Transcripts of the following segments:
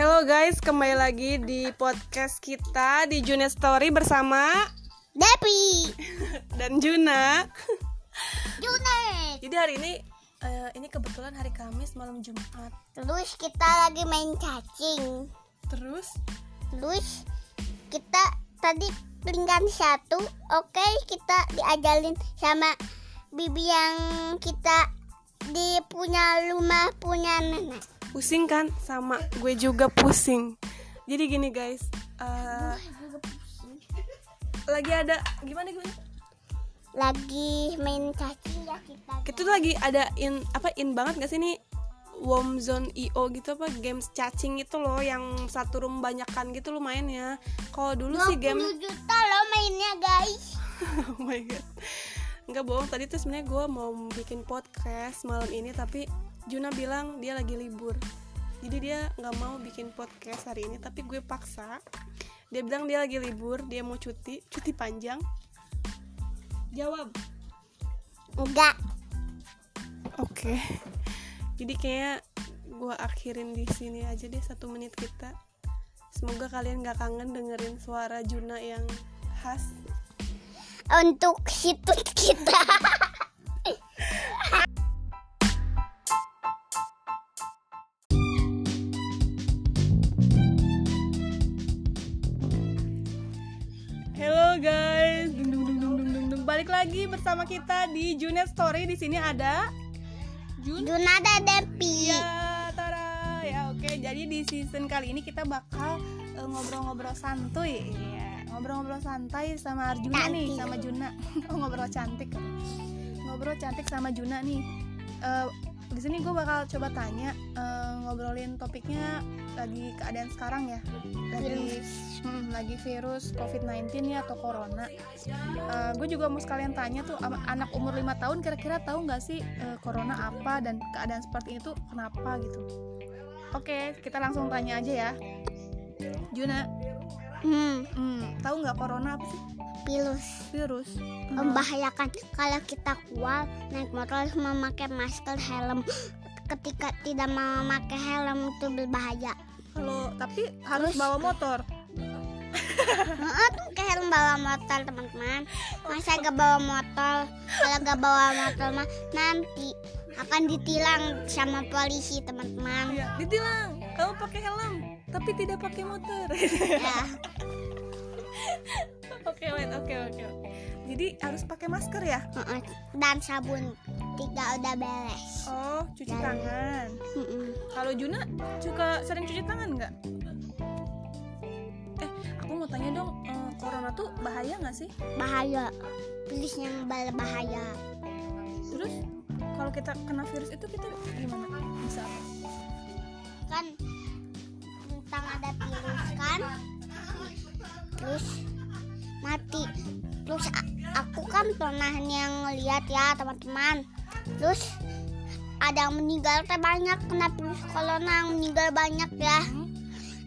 Halo guys, kembali lagi di podcast kita di Junet Story bersama Depi dan Juna. Junet Jadi hari ini eh, ini kebetulan hari Kamis malam Jumat. Terus kita lagi main cacing. Terus? Terus kita tadi peringkat satu. Oke kita diajalin sama bibi yang kita di punya rumah punya nenek pusing kan sama gue juga pusing. Jadi gini guys, eh, lagi ada gimana gimana? Lagi main cacing ya kita Kita tuh lagi ada in apa in banget gak sih nih Warm Zone IO gitu apa games cacing itu loh yang satu room banyakan gitu lo mainnya. Kalau dulu sih game 20 juta loh mainnya guys oh my god nggak bohong tadi tuh sebenarnya gue mau bikin podcast malam ini tapi Juna bilang dia lagi libur. Jadi dia nggak mau bikin podcast hari ini tapi gue paksa. Dia bilang dia lagi libur dia mau cuti. Cuti panjang. Jawab. Enggak. Oke. Jadi kayak gue akhirin di sini aja deh satu menit kita. Semoga kalian nggak kangen dengerin suara Juna yang khas. Untuk situs kita balik lagi bersama kita di Junet Story. Di sini ada Jun. Junada Depi Ya, tara. Ya, oke. Jadi di season kali ini kita bakal eh, ngobrol-ngobrol santuy. Iya, ngobrol-ngobrol santai sama Arjuna nih, Cantik. sama Juna. oh, ngobrol cantik. Ngobrol cantik sama Juna nih. Eh, di sini gue bakal coba tanya eh, ngobrolin topiknya lagi keadaan sekarang ya. Lagi Hmm, lagi virus COVID-19 ya atau corona. gue juga mau sekalian tanya tuh anak umur 5 tahun kira-kira tahu nggak sih eh, corona apa dan keadaan seperti itu kenapa gitu. Oke, kita langsung tanya aja ya. Juna, hmm, hmm, tahu nggak corona apa sih? Virus. Hmm, membahayakan. Kalau kita keluar naik motor harus memakai masker helm. Ketika tidak memakai helm itu berbahaya. Kalau tapi harus bawa motor. Tuh ke helm bawa motor teman-teman. Masa gak bawa motor? Kalau gak bawa motor mah nanti akan ditilang sama polisi teman-teman. Iya, ditilang. Kamu pakai helm tapi tidak pakai motor. ya Oke, wait, oke, oke, oke. Jadi harus pakai masker ya? heeh. dan sabun tiga udah beres Oh, cuci Dan- tangan. Heeh. Kalau Juna suka sering cuci tangan nggak? Eh, aku mau tanya dong, eh, corona tuh bahaya nggak sih? bahaya virusnya berbahaya Terus kalau kita kena virus itu kita gimana? Bisa kan tentang ada virus kan terus mati terus aku kan pernah yang ngeliat ya teman-teman terus ada yang meninggal teh banyak kena virus corona yang meninggal banyak ya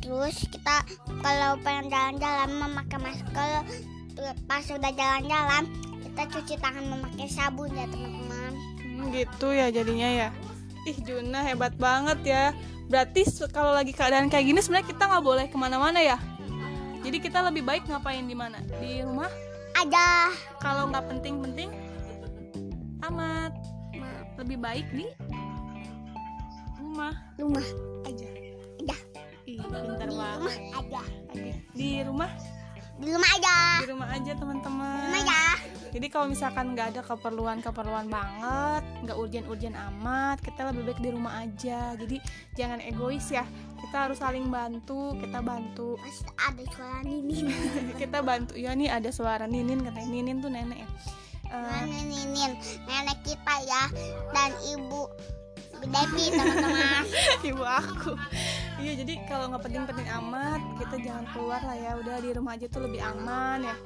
terus kita kalau pengen jalan-jalan memakai masker pas sudah jalan-jalan kita cuci tangan memakai sabun ya teman-teman Hmm, gitu ya jadinya ya. Ih Juna hebat banget ya. Berarti kalau lagi keadaan kayak gini sebenarnya kita nggak boleh ke mana-mana ya. Jadi kita lebih baik ngapain di mana? Di rumah. ada Kalau nggak penting-penting, amat. Lebih baik di rumah rumah aja. aja Ih, pintar di banget. rumah aja Oke. Di rumah, di rumah aja di rumah aja di teman-teman. rumah ya Jadi kalau misalkan nggak ada keperluan-keperluan banget, nggak urgent-urgent amat, kita lebih baik di rumah aja. Jadi jangan egois ya. Kita harus saling bantu, kita bantu, Pas ada suara Ninin. Kita bantu. Ya nih ada suara Ninin katanya. Ninin tuh nenek ya. Nenek Ninin? Nenek kita ya Dan ibu. Devi teman-teman. Ibu aku iya jadi kalau nggak penting-penting amat kita jangan keluar lah ya. Udah di rumah aja tuh lebih aman ya.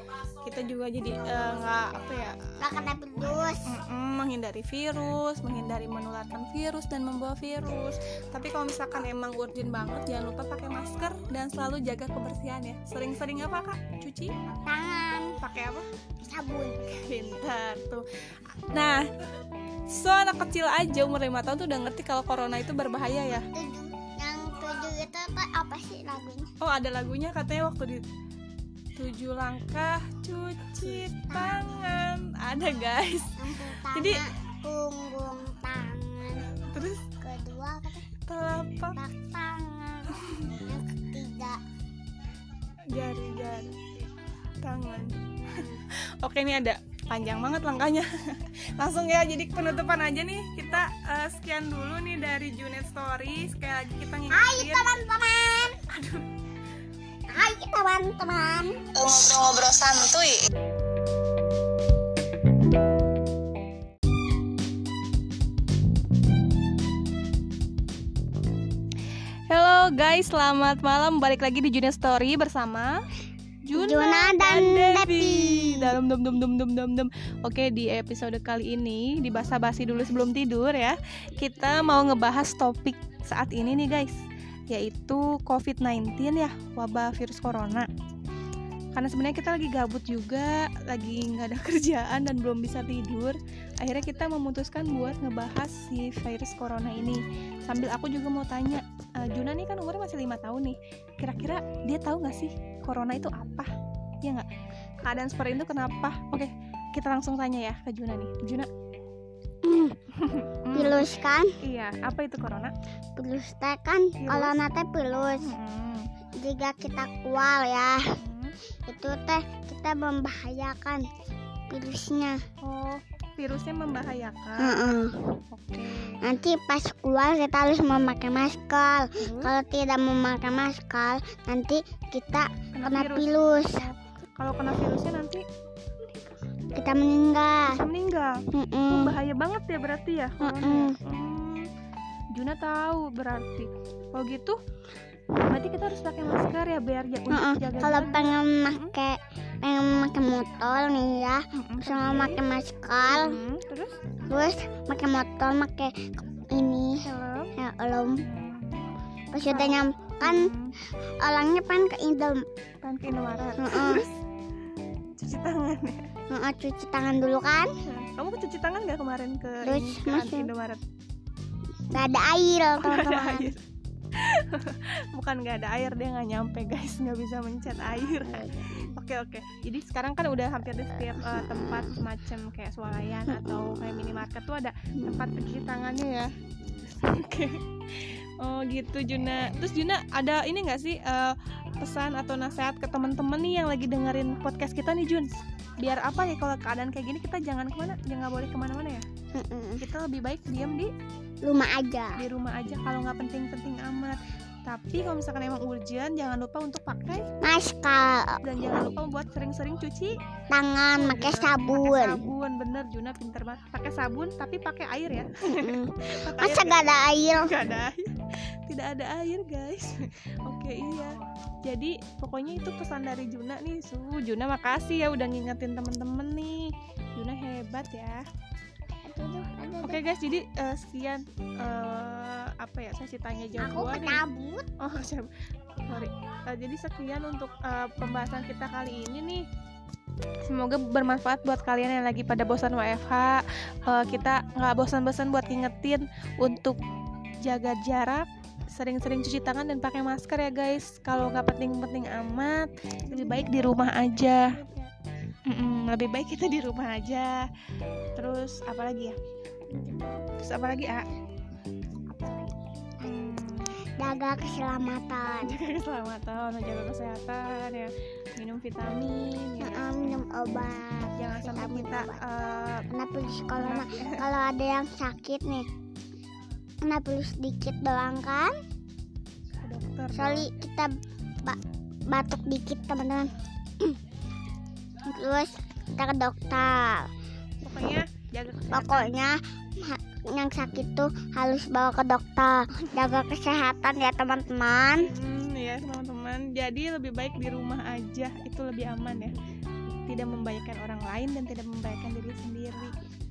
Kita juga jadi eh, nggak apa ya Gak kena virus. Menghindari virus menghindari menularkan virus dan membawa virus. Tapi kalau misalkan emang urgent banget jangan lupa pakai masker dan selalu jaga kebersihan ya. Sering-sering apa kak? Cuci? Tangan. Pakai apa? Sabun. Pintar tuh. Nah so anak kecil aja umur 5 tahun tuh udah ngerti kalau corona itu berbahaya ya tujuh Yang tujuh itu tuh apa sih lagunya? Oh ada lagunya katanya waktu di tujuh langkah cuci tangan. Ada guys. Pertama Jadi- punggung tangan. Terus? Kedua apa telapak tangan. Yang ketiga. Jari-jari tangan. Oke ini ada panjang banget langkahnya. Langsung ya jadi penutupan aja nih. Kita eh, sekian dulu nih dari Junet Story. Sekali lagi kita Hai ngingetin. teman-teman. Aduh. Hai teman-teman. Ngobrol-ngobrol santuy. Halo guys, selamat malam. Balik lagi di Junior Story bersama Juna, Juna dan Devi. Dalam dum dum dum dum dum dum. Oke, di episode kali ini di basa-basi dulu sebelum tidur ya. Kita mau ngebahas topik saat ini nih guys, yaitu COVID-19 ya, wabah virus corona. Karena sebenarnya kita lagi gabut juga, lagi nggak ada kerjaan dan belum bisa tidur. Akhirnya kita memutuskan buat ngebahas si virus corona ini. Sambil aku juga mau tanya, eh, Juna nih kan umurnya masih lima tahun nih. Kira-kira dia tahu nggak sih corona itu apa? Iya nggak? Keadaan seperti itu kenapa? Oke, kita langsung tanya ya ke Juna nih. Juna. Hmm, pilus kan Iya, apa itu corona? pilus teh kan kalau nate pilus Hmm, jika kita kual ya hmm. itu teh kita membahayakan virusnya Oh, virusnya membahayakan. Heeh. Oke. nanti pas kual kita harus memakai masker Terus, kalau tidak memakai masker nanti kita kena kena virus. Oh, Kalau kena virusnya nanti kita meninggal bisa meninggal. Oh, Mm-mm. bahaya banget ya berarti ya Mm-mm. ya? Hmm, Juna tahu berarti. Kalau gitu berarti kita harus pakai masker ya biar ja- untuk Heeh. jaga kalau pengen pakai pengen pakai motor nih ya Mm-mm, sama pakai masker Hmm, terus terus pakai motor pakai ini helm. ya belum Hmm, pas udah nyam kan hmm, orangnya pengen ke Indom kan ke Indomaret. Heeh. Terus cuci tangan ya. Heeh, cuci tangan dulu kan Kamu cuci tangan nggak kemarin ke Terus ini, ke. Indomaret? nggak ada air ada teman-teman air. Bukan nggak ada air dia nggak nyampe guys nggak bisa mencet air. Oke oke. Jadi sekarang kan udah hampir di setiap eh, tempat semacam kayak swalayan atau kayak minimarket tuh ada tempat pencuci tangannya ya. Oke. Oh gitu Juna. Terus Juna ada ini nggak sih eh, pesan atau nasihat ke teman-teman nih yang lagi dengerin podcast kita nih Jun? Biar apa ya kalau keadaan kayak gini kita jangan ke mana, jangan nggak boleh ke mana-mana ya. Kita lebih baik diam di rumah aja di rumah aja kalau nggak penting-penting amat. Tapi kalau misalkan emang urgent, jangan lupa untuk pakai masker dan jangan lupa buat sering-sering cuci tangan Oh, pakai iya. sabun Pakai sabun, bener Juna pinter banget. Pakai sabun tapi pakai air ya. Pakai masa air gak ada air nggak ada air. Tidak ada air guys. Oke iya. Jadi pokoknya itu pesan dari Juna nih. Su, Juna makasih ya udah ngingetin temen-temen nih. Juna hebat ya. Oke guys, jadi eh, sekian eh, apa ya sesi tanya jawab aku ketabut Oh, sorry. Eh, jadi sekian untuk eh, pembahasan kita kali ini nih. Semoga bermanfaat buat kalian yang lagi pada bosan WFH. Eh, kita nggak bosan-bosan buat ngingetin untuk jaga jarak, sering-sering cuci tangan dan pakai masker ya guys. Kalau nggak penting-penting amat, lebih baik di rumah aja. Mm-mm, lebih baik kita di rumah aja. Terus apa lagi ya? Terus apa lagi ah? Hmm, jaga keselamatan jaga keselamatan, jaga kesehatan ya, minum vitamin ya. Heeh, minum obat Jangan sampai kita obat. eh, kena pilus corona kalau ada yang sakit nih kena pilus sedikit doang kan ke dokter. Sorry kita ba- batuk dikit teman-teman terus kita ke dokter Pokoknya jaga kesehatan. pokoknya yang sakit tuh harus bawa ke dokter jaga kesehatan ya teman-teman Hmm, ya teman-teman. Jadi lebih baik di rumah aja, itu lebih aman ya. Tidak membahayakan orang lain dan tidak membahayakan diri sendiri.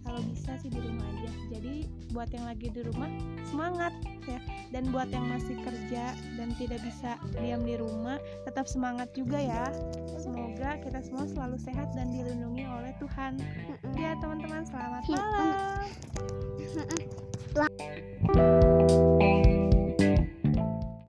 Kalau bisa sih di rumah aja. Jadi buat yang lagi di rumah semangat ya. Dan buat yang masih kerja dan tidak bisa diam di rumah, tetap semangat juga ya. Semoga kita semua selalu sehat dan dilindungi oleh Tuhan. Ya teman-teman, selamat malam.